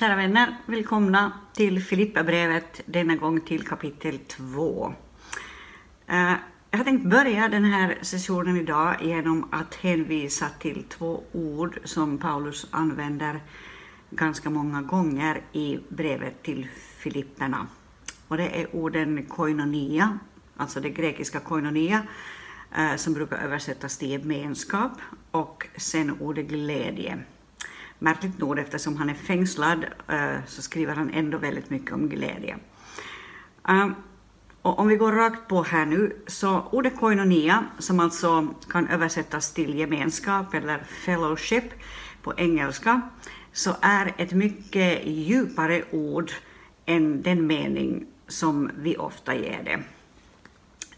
Kära vänner, välkomna till Filipperbrevet, denna gång till kapitel 2. Eh, jag har tänkt börja den här sessionen idag genom att hänvisa till två ord som Paulus använder ganska många gånger i brevet till Filipperna. Och det är orden koinonia, alltså det grekiska koinonia, eh, som brukar översättas till gemenskap, och sen ordet glädje. Märkligt nog, eftersom han är fängslad, eh, så skriver han ändå väldigt mycket om glädje. Eh, och om vi går rakt på här nu, så ordet koinonia, som alltså kan översättas till gemenskap eller fellowship på engelska, så är ett mycket djupare ord än den mening som vi ofta ger det.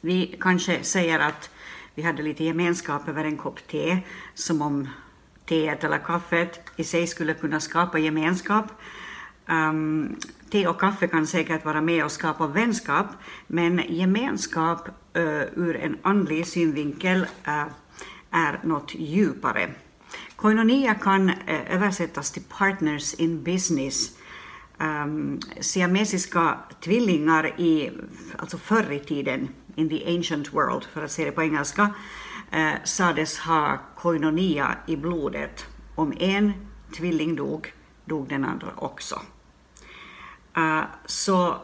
Vi kanske säger att vi hade lite gemenskap över en kopp te, som om teet eller kaffet i sig skulle kunna skapa gemenskap. Um, te och kaffe kan säkert vara med och skapa vänskap, men gemenskap uh, ur en andlig synvinkel uh, är något djupare. Koinonia kan uh, översättas till partners in business. Um, siamesiska tvillingar i, alltså förr i tiden, in the ancient world, för att säga det på engelska, eh, sades ha koinonia i blodet. Om en tvilling dog, dog den andra också. Uh, så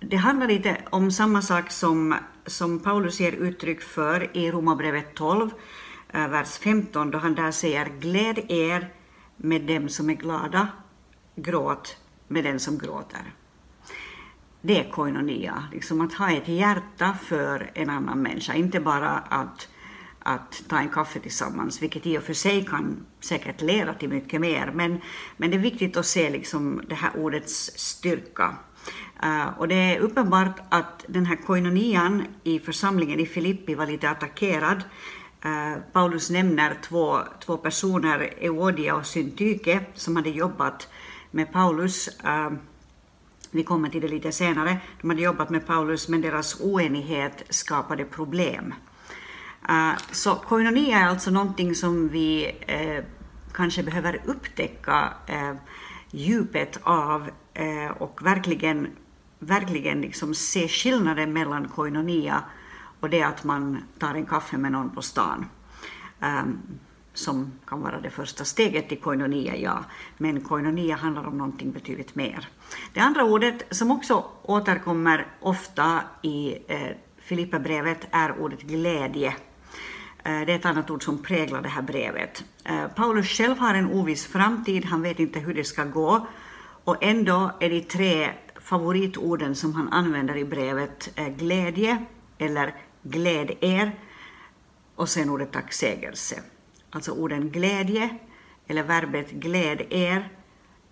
det handlar lite om samma sak som, som Paulus ger uttryck för i Romarbrevet 12, uh, eh, vers 15, då han där säger gläd er med dem som är glada, gråt med den som gråter. Det är koinonia, liksom att ha ett hjärta för en annan människa, inte bara att att ta en kaffe tillsammans, vilket i och för sig kan säkert leda till mycket mer, men, men det är viktigt att se liksom det här ordets styrka. Uh, och det är uppenbart att den här koinonian i församlingen i Filippi var lite attackerad. Uh, Paulus nämner två, två personer, Euodia och Syntyke, som hade jobbat med Paulus. Uh, vi kommer till det lite senare. De hade jobbat med Paulus, men deras oenighet skapade problem. Uh, så koinonia är alltså någonting som vi uh, kanske behöver upptäcka uh, djupet av och verkligen, verkligen liksom se skillnaden mellan koinonia och det att man tar en kaffe med någon på stan. Um, som kan vara det första steget till koinonia, ja. Men koinonia handlar om någonting betydligt mer. Det andra ordet som också återkommer ofta i eh, Filipperbrevet är ordet glädje. Eh, det är ett annat ord som präglar det här brevet. Eh, Paulus själv har en oviss framtid, han vet inte hur det ska gå. Och ändå är de tre favoritorden som han använder i brevet eh, glädje, eller gläd er, och sen ordet tacksägelse. Alltså orden glädje, eller verbet gläd er,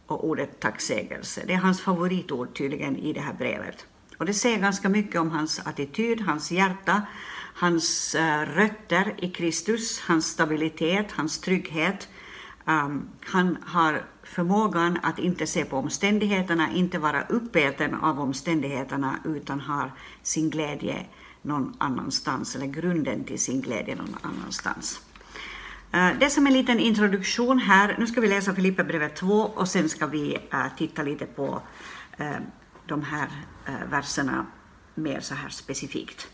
och ordet tacksägelse. Det är hans favoritord tydligen i det här brevet. Och det säger ganska mycket om hans attityd, hans hjärta, hans uh, rötter i Kristus, hans stabilitet, hans trygghet. Um, han har förmågan att inte se på omständigheterna, inte vara uppäten av omständigheterna, utan har sin glädje någon annanstans, eller grunden till sin glädje någon annanstans. Eh, det som en liten introduktion här, nu ska vi läsa Filipperbrevet 2 och sen ska vi eh, titta lite på de här verserna mer så här specifikt.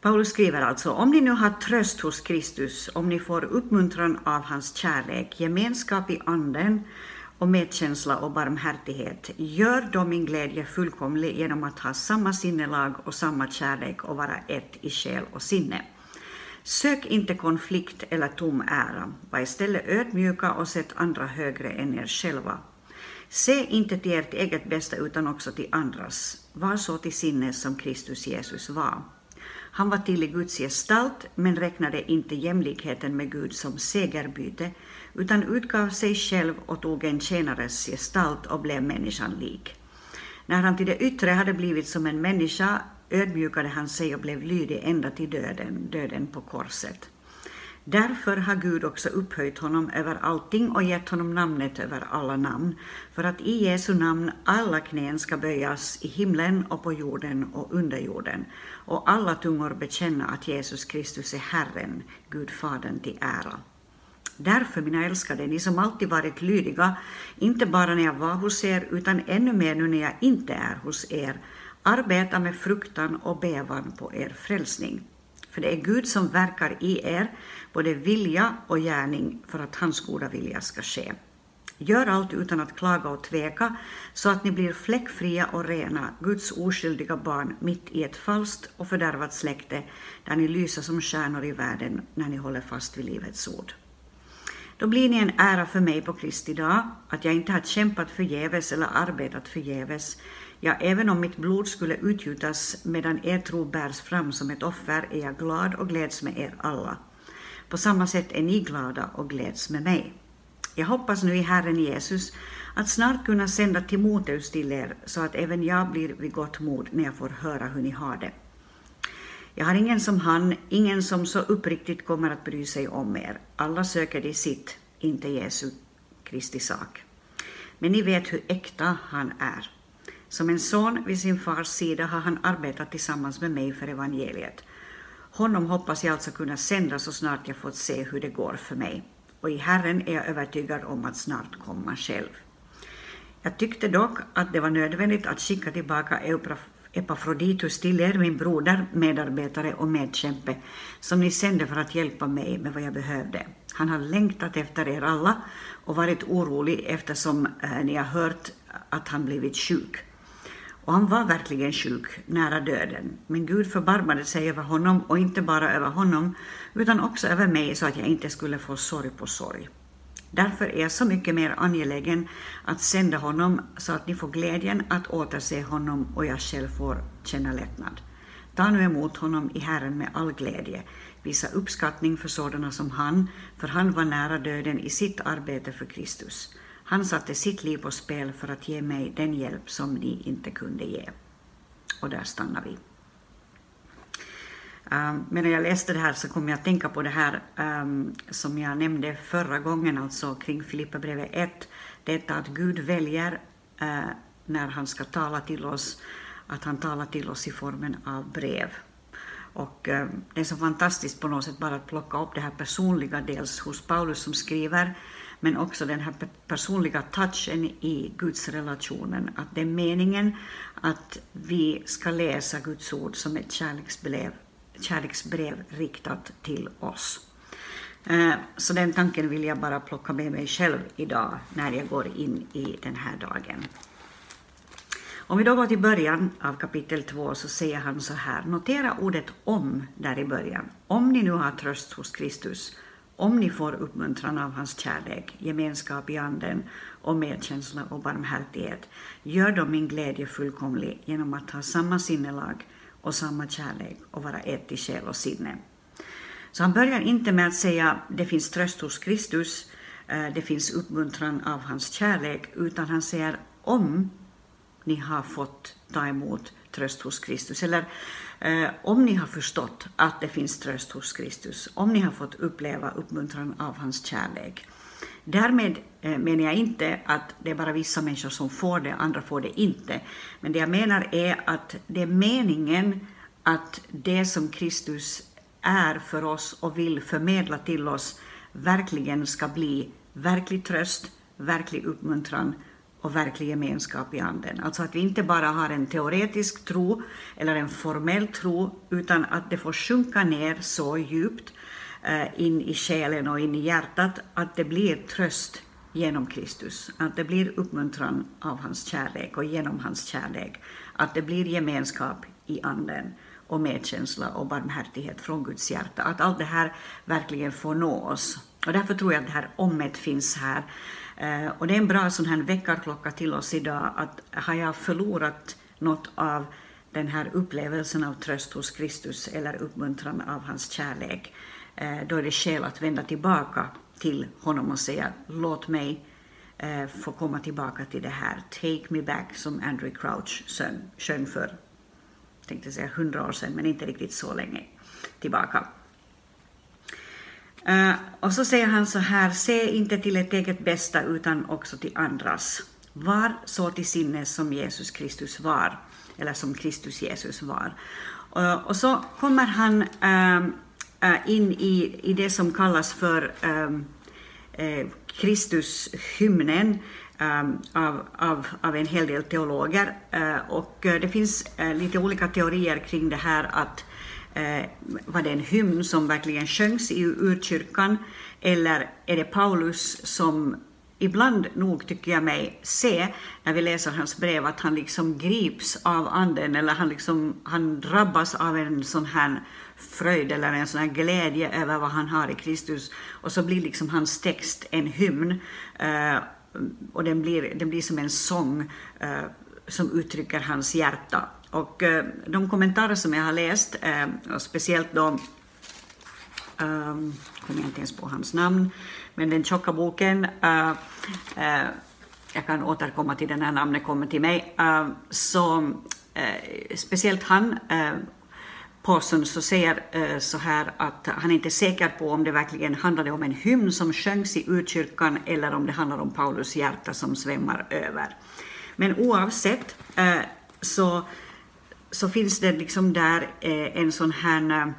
Paulus skriver alltså, om ni nu har tröst hos Kristus, om ni får uppmuntran av hans kärlek, gemenskap i anden och medkänsla och barmhärtighet, gör då min glädje fullkomlig genom att ha samma sinnelag och samma kärlek och vara ett i själ och sinne. Sök inte konflikt eller tom ära, var istället ödmjuka och sätt andra högre än er själva. Se inte till ert eget bästa utan också till andras. Var så till sinnes som Kristus Jesus var. Han var till i Guds gestalt, men räknade inte jämlikheten med Gud som segerbyte, utan utgav sig själv och tog en tjänares gestalt och blev människan lik. När han till det yttre hade blivit som en människa ödmjukade han sig och blev lydig ända till döden, döden på korset. Därför har Gud också upphöjt honom över allting och gett honom namnet över alla namn, för att i Jesu namn alla knän ska böjas i himlen och på jorden och under jorden, och alla tungor bekänna att Jesus Kristus är Herren, Gud Fadern till ära. Därför, mina älskade, ni som alltid varit lydiga, inte bara när jag var hos er, utan ännu mer nu när jag inte är hos er, arbeta med fruktan och bävan på er frälsning. För det är Gud som verkar i er, både vilja och gärning, för att hans goda vilja ska ske. Gör allt utan att klaga och tveka, så att ni blir fläckfria och rena, Guds oskyldiga barn, mitt i ett falskt och fördärvat släkte, där ni lyser som stjärnor i världen när ni håller fast vid livets ord. Då blir ni en ära för mig på Kristi dag, att jag inte har kämpat förgäves eller arbetat förgäves. Ja, även om mitt blod skulle utgjutas medan er tro bärs fram som ett offer är jag glad och gläds med er alla. På samma sätt är ni glada och gläds med mig. Jag hoppas nu i Herren Jesus att snart kunna sända Timoteus till er så att även jag blir vid gott mod när jag får höra hur ni har det. Jag har ingen som han, ingen som så uppriktigt kommer att bry sig om er. Alla söker de sitt, inte Jesu Kristi sak. Men ni vet hur äkta han är. Som en son vid sin fars sida har han arbetat tillsammans med mig för evangeliet. Honom hoppas jag alltså kunna sända så snart jag fått se hur det går för mig. Och i Herren är jag övertygad om att snart komma själv. Jag tyckte dock att det var nödvändigt att skicka tillbaka Epafroditus till er, min broder, medarbetare och medkämpe, som ni sände för att hjälpa mig med vad jag behövde. Han har längtat efter er alla och varit orolig eftersom eh, ni har hört att han blivit sjuk. Och han var verkligen sjuk, nära döden. Men Gud förbarmade sig över honom och inte bara över honom, utan också över mig så att jag inte skulle få sorg på sorg. Därför är jag så mycket mer angelägen att sända honom så att ni får glädjen att återse honom och jag själv får känna lättnad. Ta nu emot honom i Herren med all glädje. Visa uppskattning för sådana som han, för han var nära döden i sitt arbete för Kristus. Han satte sitt liv på spel för att ge mig den hjälp som ni inte kunde ge. Och där stannar vi. Um, medan jag läste det här så kom jag att tänka på det här um, som jag nämnde förra gången, alltså kring Filipperbrevet 1. Detta att Gud väljer uh, när han ska tala till oss, att han talar till oss i formen av brev. Och uh, det är så fantastiskt på något sätt bara att plocka upp det här personliga, dels hos Paulus som skriver, men också den här personliga touchen i Guds relationen. Att det är meningen att vi ska läsa Guds ord som ett kärleksbrev kärleksbrev riktat till oss. Eh, så den tanken vill jag bara plocka med mig själv idag när jag går in i den här dagen. Om vi då går till början av kapitel 2 så säger han så här, notera ordet om där i början. Om ni nu har tröst hos Kristus, om ni får uppmuntran av hans kärlek, gemenskap i anden och medkänsla och barmhärtighet, gör då min glädje fullkomlig genom att ha samma sinnelag, och samma kärlek och vara ett i själ och sinne. Så han börjar inte med att säga det finns tröst hos Kristus, eh, det finns uppmuntran av hans kärlek, utan han säger om ni har fått ta emot tröst hos Kristus, eller eh, om ni har förstått att det finns tröst hos Kristus, om ni har fått uppleva uppmuntran av hans kärlek. Därmed eh, menar jag inte att det är bara vissa människor som får det, andra får det inte. Men det jag menar är att det är meningen att det som Kristus är för oss och vill förmedla till oss verkligen ska bli verklig tröst, verklig uppmuntran och verklig gemenskap i Anden. Alltså att vi inte bara har en teoretisk tro eller en formell tro, utan att det får sjunka ner så djupt Eh, in i själen och in i hjärtat, att det blir tröst genom Kristus, att det blir uppmuntran av hans kärlek och genom hans kärlek, att det blir gemenskap i anden och medkänsla och barmhärtighet från Guds hjärta, att allt det här verkligen får nå oss. Och därför tror jag att det här ommet finns här. Eh, och det är en bra sån här väckarklocka till oss idag, att har jag förlorat något av den här upplevelsen av tröst hos Kristus eller uppmuntran av hans kärlek, eh, då är det skäl att vända tillbaka till honom och säga låt mig eh, få komma tillbaka till det här. Take me back, som Andrew Crouch sjöng, sjöng för, tänkte säga hundra år sedan, men inte riktigt så länge tillbaka. Uh, och så säger han så här, se inte till ert eget bästa utan också till andras. Var så till sinnes som Jesus Kristus var, eller som Kristus Jesus var. Uh, och så kommer han uh, in i, i det som kallas för um, Kristushymnen um, av, av, av en hel del teologer. Uh, och uh, det finns uh, lite olika teorier kring det här att Eh, var det en hymn som verkligen sjöngs i urkyrkan eller är det Paulus som ibland nog tycker jag mig se när vi läser hans brev att han liksom grips av anden eller han, liksom, han drabbas av en sån här fröjd eller en sån här glädje över vad han har i Kristus och så blir liksom hans text en hymn eh, och den blir, den blir som en sång eh, som uttrycker hans hjärta. Och eh, de kommentarer som jag har läst, eh, och speciellt då um, kommer jag inte ens på hans namn, men den tjocka boken, uh, uh, jag kan återkomma till den när namnet kommer till mig, uh, så speciellt han Paulson så säger så här att han är inte är säker på om det verkligen handlade om en hymn som sjöngs i urkyrkan eller om det handlar om Paulus hjärta som svämmar över. Men oavsett så, så finns det liksom där eh, en sån här eh,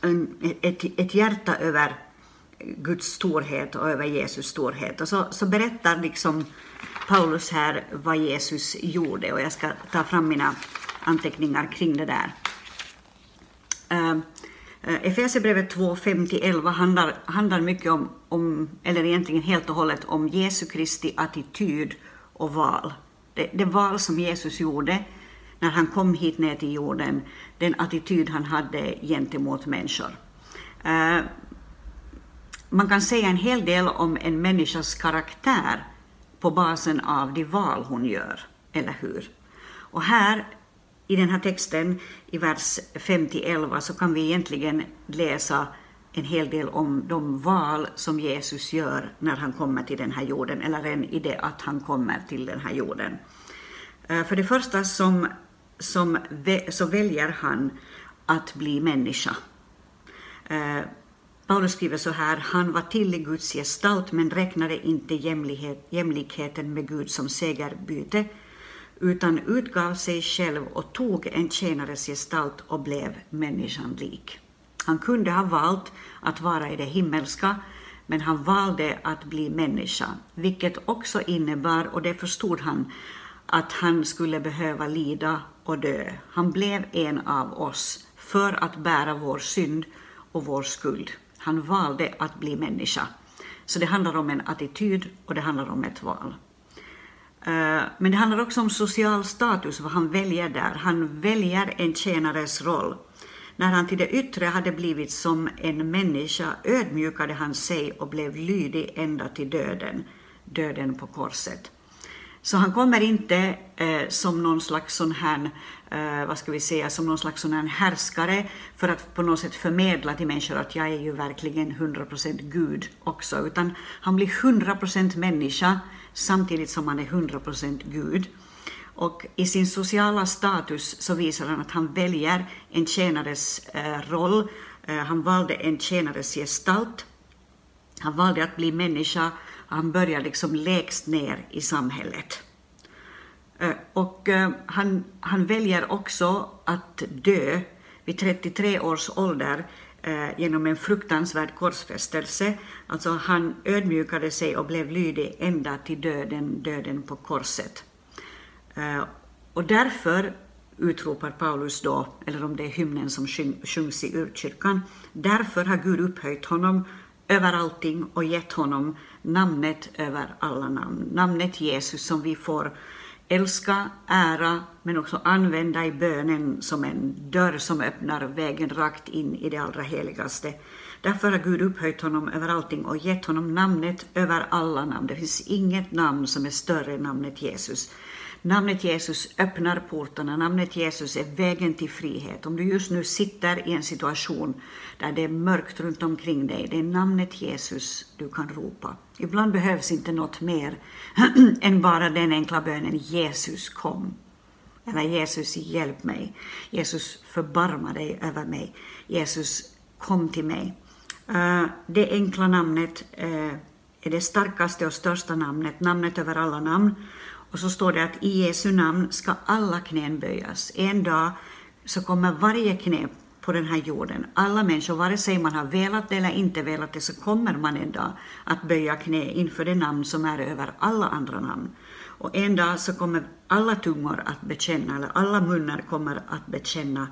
en, ett, ett hjärta över Guds storhet och över Jesus storhet. Och så, så berättar liksom Paulus här vad Jesus gjorde och jag ska ta fram mina anteckningar kring det där. Uh, Efesierbrevet 2, 5-11 handlar, handlar mycket om, om, eller egentligen helt och hållet om Jesu Kristi attityd och val. Det, det val som Jesus gjorde när han kom hit ner till jorden, den attityd han hade gentemot människor. Uh, man kan säga en hel del om en människas karaktär på basen av de val hon gör, eller hur? Och här i den här texten, i vers 5-11, så kan vi egentligen läsa en hel del om de val som Jesus gör när han kommer till den här jorden, eller än i det att han kommer till den här jorden. Eh, för det första som som, så väljer han att bli människa. Eh, Paulus skriver så här, han var till i Guds gestalt men räknade inte jämlikheten med Gud som segerbyte, utan utgav sig själv och tog en tjänares gestalt och blev människan lik. Han kunde ha valt att vara i det himmelska, men han valde att bli människa, vilket också innebar, och det förstod han, att han skulle behöva lida och dö. Han blev en av oss för att bära vår synd och vår skuld. Han valde att bli människa. Så det handlar om en attityd och det handlar om ett val. Eh, men det handlar också om social status, vad han väljer där. Han väljer en tjänares roll. När han till det yttre hade blivit som en människa ödmjukade han sig och blev lydig ända till döden, döden på korset. Så han kommer inte eh, som någon slags sån här, eh, vad ska vi säga, som någon slags sån här härskare för att på något sätt förmedla till människor att jag är ju verkligen 100% Gud också, utan han blir 100% människa samtidigt som han är 100% Gud. Och i sin sociala status så visar han att han väljer en tjänares eh, roll. Eh, han valde en tjänares gestalt. Han valde att bli människa han börjar liksom lägst ner i samhället. Eh, och eh, han, han väljer också att dö vid 33 års ålder eh, genom en fruktansvärd korsfästelse. Alltså han ödmjukade sig och blev lydig ända till döden, döden på korset. Och därför utropar Paulus då, eller om det är hymnen som sjungs i urkyrkan, därför har Gud upphöjt honom över allting och gett honom namnet över alla namn, namnet Jesus som vi får älska, ära, men också använda i bönen som en dörr som öppnar vägen rakt in i det allra heligaste. Därför har Gud upphöjt honom över allting och gett honom namnet över alla namn. Det finns inget namn som är större än namnet Jesus. Namnet Jesus öppnar portarna, namnet Jesus är vägen till frihet. Om du just nu sitter i en situation där det är mörkt runt omkring dig, det är namnet Jesus du kan ropa. Ibland behövs inte något mer än bara den enkla bönen Jesus kom. Eller Jesus hjälp mig. Jesus förbarma dig över mig. Jesus kom till mig. Eh, det enkla namnet eh, är det starkaste och största namnet, namnet över alla namn. Och så står det att i Jesu namn ska alla knän böjas. En dag så kommer varje knä på den här jorden. Alla människor, vare sig man har velat det eller inte velat det, så kommer man en dag att böja knä inför det namn som är över alla andra namn. Och en dag så kommer alla tungor att bekänna, eller alla munnar kommer att bekänna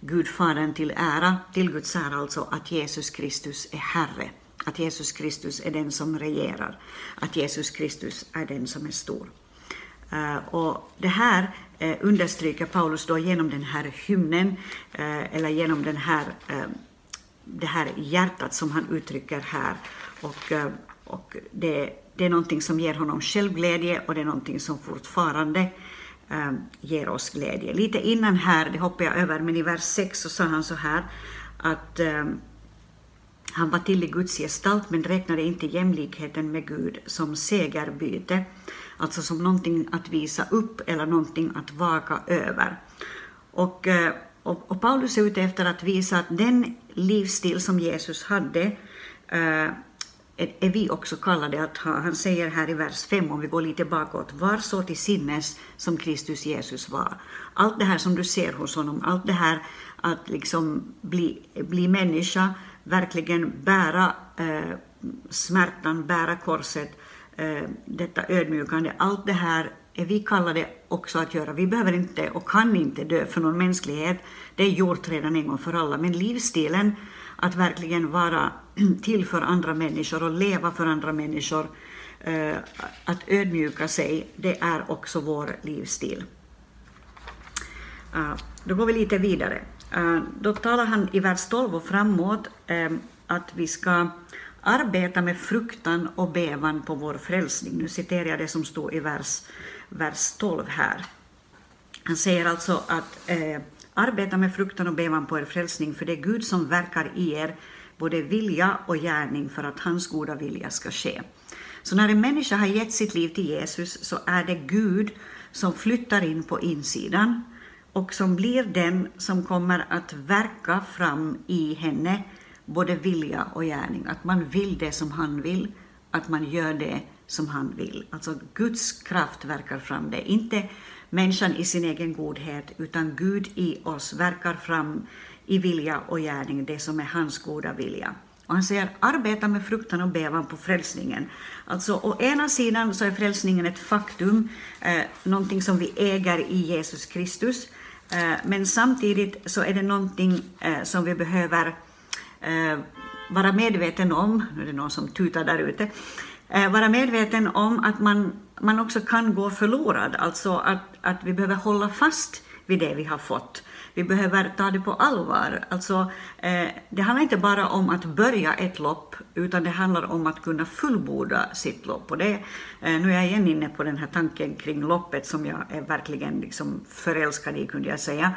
Gud Fadern till ära, till Guds ära alltså, att Jesus Kristus är Herre. Att Jesus Kristus är den som regerar. Att Jesus Kristus är den som är stor. Eh, och det här eh, understryker Paulus då genom den här hymnen, eh, eller genom den här, det här hjärtat som han uttrycker här. Och, och det, det är någonting som ger honom självglädje och det är någonting som fortfarande ger oss glädje. Lite innan här, det hoppar jag över, men i vers 6 så sa han så här att han var till i Guds gestalt men räknade inte jämlikheten med Gud som segerbyte, alltså som någonting att visa upp eller någonting att vaka över. Och, eh, och, och Paulus är ute efter att visa att den livsstil som Jesus hade eh, är vi också kallade att ha. Han säger här i vers 5, om vi går lite bakåt, var så till sinnes som Kristus Jesus var. Allt det här som du ser hos honom, allt det här att liksom bli, bli människa, verkligen bära eh, smärtan, bära korset, eh, detta ödmjukande, allt det här är vi kallade också att göra. Vi behöver inte och kan inte dö för någon mänsklighet. Det är gjort redan en gång för alla. Men livsstilen, att verkligen vara till för andra människor och leva för andra människor, eh, att ödmjuka sig, det är också vår livsstil. Uh, då går vi lite vidare. Eh, då talar han i vers 12 och framåt eh, att vi ska arbeta med fruktan och bävan på vår frälsning. Nu citerar jag det som står i vers, vers 12 här. Han säger alltså att eh, arbeta med fruktan och bävan på er frälsning, för det är Gud som verkar i er, både vilja och gärning, för att hans goda vilja ska ske. Så när en människa har gett sitt liv till Jesus så är det Gud som flyttar in på insidan och som blir den som kommer att verka fram i henne både vilja och gärning. Att man vill det som han vill, att man gör det som han vill. Alltså Guds kraft verkar fram det. Inte människan i sin egen godhet, utan Gud i oss verkar fram i vilja och gärning det som är hans goda vilja. Och han säger arbeta med fruktan och bävan på frälsningen. Alltså å ena sidan så är frälsningen ett faktum, eh, någonting som vi äger i Jesus Kristus. Eh, men samtidigt så är det någonting eh, som vi behöver eh, vara medveten om, nu är det någon som tutar där ute, vara medveten om att man, man också kan gå förlorad, alltså att, att vi behöver hålla fast vid det vi har fått. Vi behöver ta det på allvar. Alltså, eh, det handlar inte bara om att börja ett lopp, utan det handlar om att kunna fullborda sitt lopp. Och det, eh, nu är jag igen inne på den här tanken kring loppet som jag är verkligen liksom förälskad i, kunde jag säga.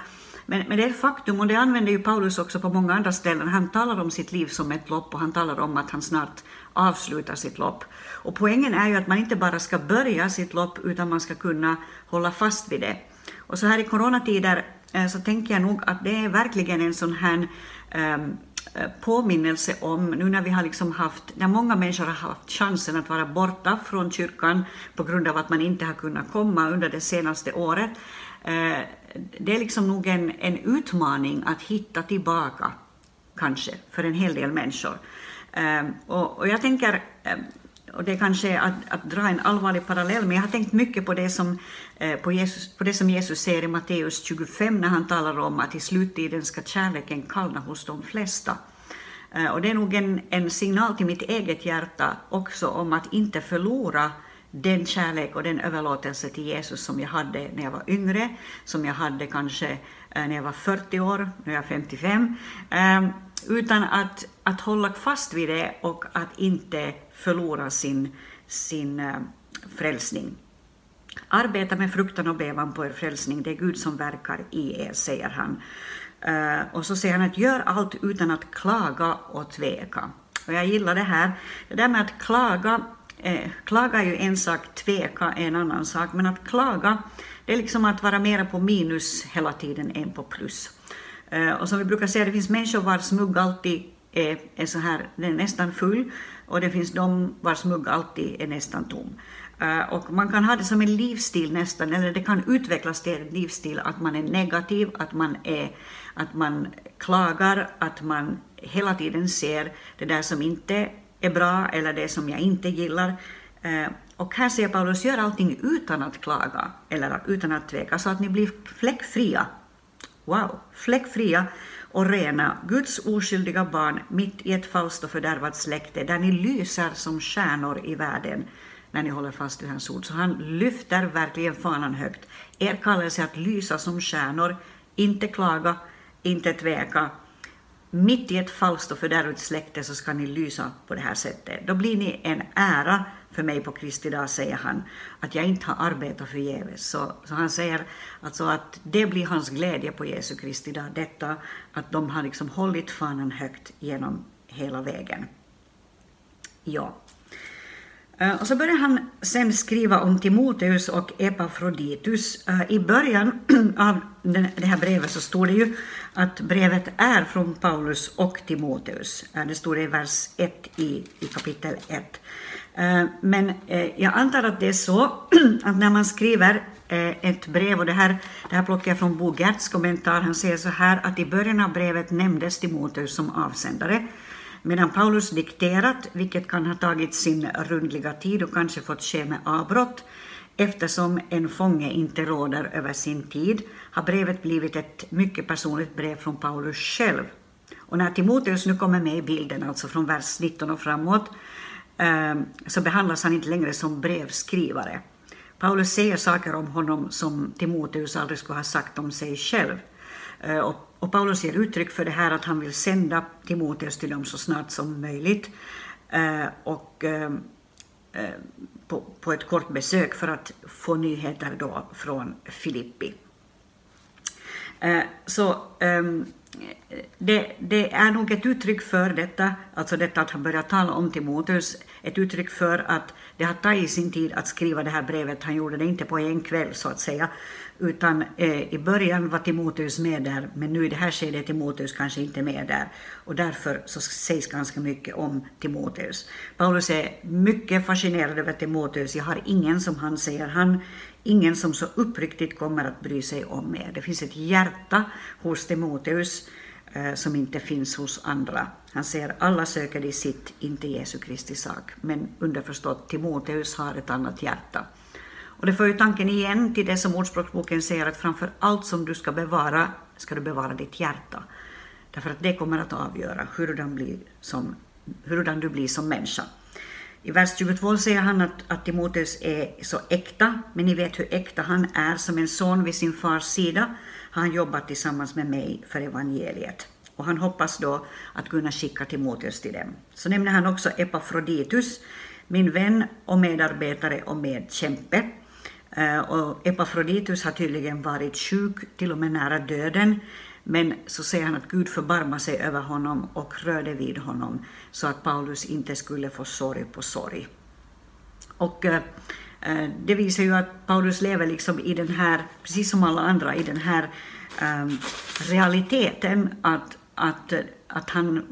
Men, men det är ett faktum, och det använder ju Paulus också på många andra ställen. Han talar om sitt liv som ett lopp och han talar om att han snart avslutar sitt lopp. Och poängen är ju att man inte bara ska börja sitt lopp, utan man ska kunna hålla fast vid det. Och så här i coronatider Eh, så tänker jag nog att det är verkligen en sån här ehm, eh, påminnelse om, nu när vi har liksom haft, när många människor har haft chansen att vara borta från kyrkan på grund av att man inte har kunnat komma under det senaste året, eh, det är liksom nog en, en utmaning att hitta tillbaka, kanske, för en hel del människor. Ehm, och, och, jag tänker, ehm, och det kanske är att, att, dra en allvarlig parallell, men jag har tänkt mycket på det som, eh, på Jesus, på det som Jesus säger i Matteus 25 när han talar om att i sluttiden ska kärleken kallna hos de flesta. Eh, och det är nog en, en signal till mitt eget hjärta också om att inte förlora den kärlek och den överlåtelse till Jesus som jag hade när jag var yngre, som jag hade kanske eh, när jag var 40 år, nu är jag 55, utan att, att hålla fast vid det och att inte förlora sin, sin eh, frälsning. Arbeta med fruktan och bävan på er frälsning, det är Gud som verkar i er, säger han. Eh, och så säger han att gör allt utan att klaga och tveka. Och jag gillar det här. Det där med att klaga Eh, klaga är ju en sak, tveka är en annan sak, men att klaga, det är liksom att vara mera på minus hela tiden än på plus. Eh, och som vi brukar säga, det finns människor vars mugg alltid är, är så här, den är nästan full, och det finns de vars mugg alltid är nästan tom. Eh, och man kan ha det som en livsstil nästan, eller det kan utvecklas till en livsstil att man är negativ, att man, är, att man klagar, att man hela tiden ser det där som inte är bra eller det som jag inte gillar. Eh, och här säger Paulus, gör allting utan att klaga eller utan att tveka, så att ni blir fläckfria. Wow, fläckfria och rena, Guds oskyldiga barn mitt i ett falskt och fördärvat släkte, där ni lyser som stjärnor i världen när ni håller fast vid hans ord. Så han lyfter verkligen fanan högt. Er kallelse att lysa som stjärnor, inte klaga, inte tveka. Mitt i ett falskt och fördärvat släkte så ska ni lysa på det här sättet. Då blir ni en ära för mig på Kristi dag, säger han, att jag inte har arbetat förgäves. Så, så han säger alltså att det blir hans glädje på Jesu Kristi dag, detta att de har liksom hållit fanan högt genom hela vägen. Ja. Eh, och så börjar han sen skriva om Timoteus och Epafroditus. Eh, I början av det här brevet så står det ju att brevet är från Paulus och Timoteus. Eh, det står i vers 1 i, i kapitel 1. Men jag antar att det är så att när man skriver ett brev, och det här, det här plockar jag från Bo Gerts kommentar, han säger så här att i början av brevet nämndes Timoteus som avsändare, medan Paulus dikterat, vilket kan ha tagit sin rundliga tid och kanske fått ske med avbrott, eftersom en fånge inte råder över sin tid, har brevet blivit ett mycket personligt brev från Paulus själv. Och när Timoteus nu kommer med i bilden, alltså från vers 19 och framåt, ehm, så behandlas han inte längre som brevskrivare. Paulus säger saker om honom som Timoteus aldrig skulle ha sagt om sig själv. Eh, och och Paulus ger uttryck för det här att han vill sända Timoteus till dem så snart som möjligt eh, och eh, eh på, på ett kort besök för att få nyheter då från Filippi. Eh, så ehm, det, det, är nog ett uttryck för detta, alltså detta att han börjar tala om Timoteus, ett uttryck för att det har tagit sin tid att skriva det här brevet. Han gjorde det inte på en kväll så att säga, utan eh, i början var Timoteus med där, men nu i det här skedet är Timoteus kanske inte med där. Och därför så sägs ganska mycket om Timoteus. Paulus är mycket fascinerad över Timoteus. Jag har ingen, som han säger, han, ingen som så uppriktigt kommer att bry sig om mig. Det finns ett hjärta hos Timoteus Eh, som inte finns hos andra. Han säger alla söker de sitt, inte Jesu Kristi sak. Men underförstått, Timoteus har ett annat hjärta. Och det för ju tanken igen till det som Ordspråksboken säger att framför allt som du ska bevara, ska du bevara ditt hjärta. Därför att det kommer att avgöra hurdan, blir som, hurdan du blir som människa. I vers 22 säger han att, att Timoteus är så äkta, men ni vet hur äkta han är. Som en son vid sin fars sida har han jobbat tillsammans med mig för evangeliet. Och han hoppas då att kunna skicka Timoteus till dem. Så nämner han också Epafroditus, min vän och medarbetare och medkämpe. Eh, och Epafroditus har tydligen varit sjuk, till och med nära döden, men så säger han att Gud förbarmar sig över honom och rörde vid honom så att Paulus inte skulle få sorg på sorg. Och eh, eh det visar ju att Paulus lever liksom i den här, precis som alla andra, i den här ehm, realiteten att, att, att han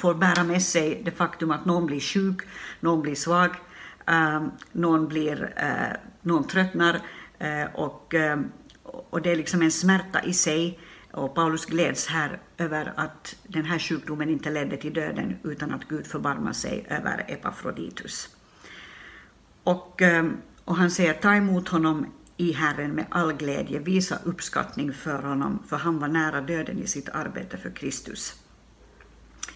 får bära med sig det faktum att någon blir sjuk, någon blir svag, ehm, någon blir eh, någon tröttnar eh, och, ehm, och det är liksom en smärta i sig. Och Paulus gläds här över att den här sjukdomen inte ledde till döden utan att Gud förbarmar sig över Epafroditus. Och, eh, och han säger ta emot honom i Herren med all glädje, visa uppskattning för honom, för han var nära döden i sitt arbete för Kristus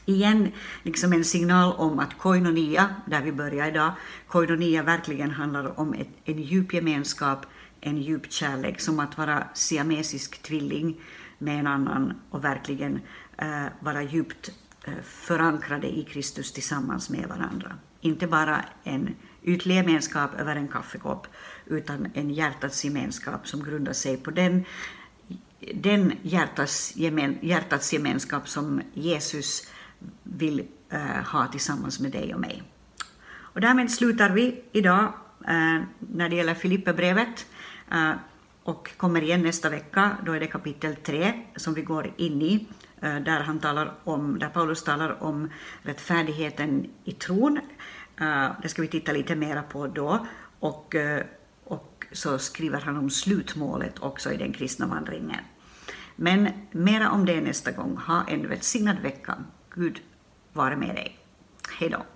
igen liksom en signal om att koinonia, där vi börjar idag, koinonia verkligen handlar om ett, en djup gemenskap, en djup kärlek, som att vara siamesisk tvilling med en annan och verkligen eh, vara djupt eh, förankrade i Kristus tillsammans med varandra. Inte bara en ytlig gemenskap över en kaffekopp, utan en hjärtats gemenskap som grundar sig på den, den hjärtats, gemen, hjärtats gemenskap som Jesus vill eh, ha tillsammans med dig och mig. Och därmed slutar vi idag eh, när det gäller Filipperbrevet Eh, och kommer igen nästa vecka. Då är det kapitel 3 som vi går in i, eh, där, han talar om, där Paulus talar om rättfärdigheten i tron. Eh, det ska vi titta lite mera på då. och, eh, och så skriver han om slutmålet också i den kristna vandringen. Men mera om det nästa gång. Ha en välsignad vecka. Gud vare med dig. Hej då.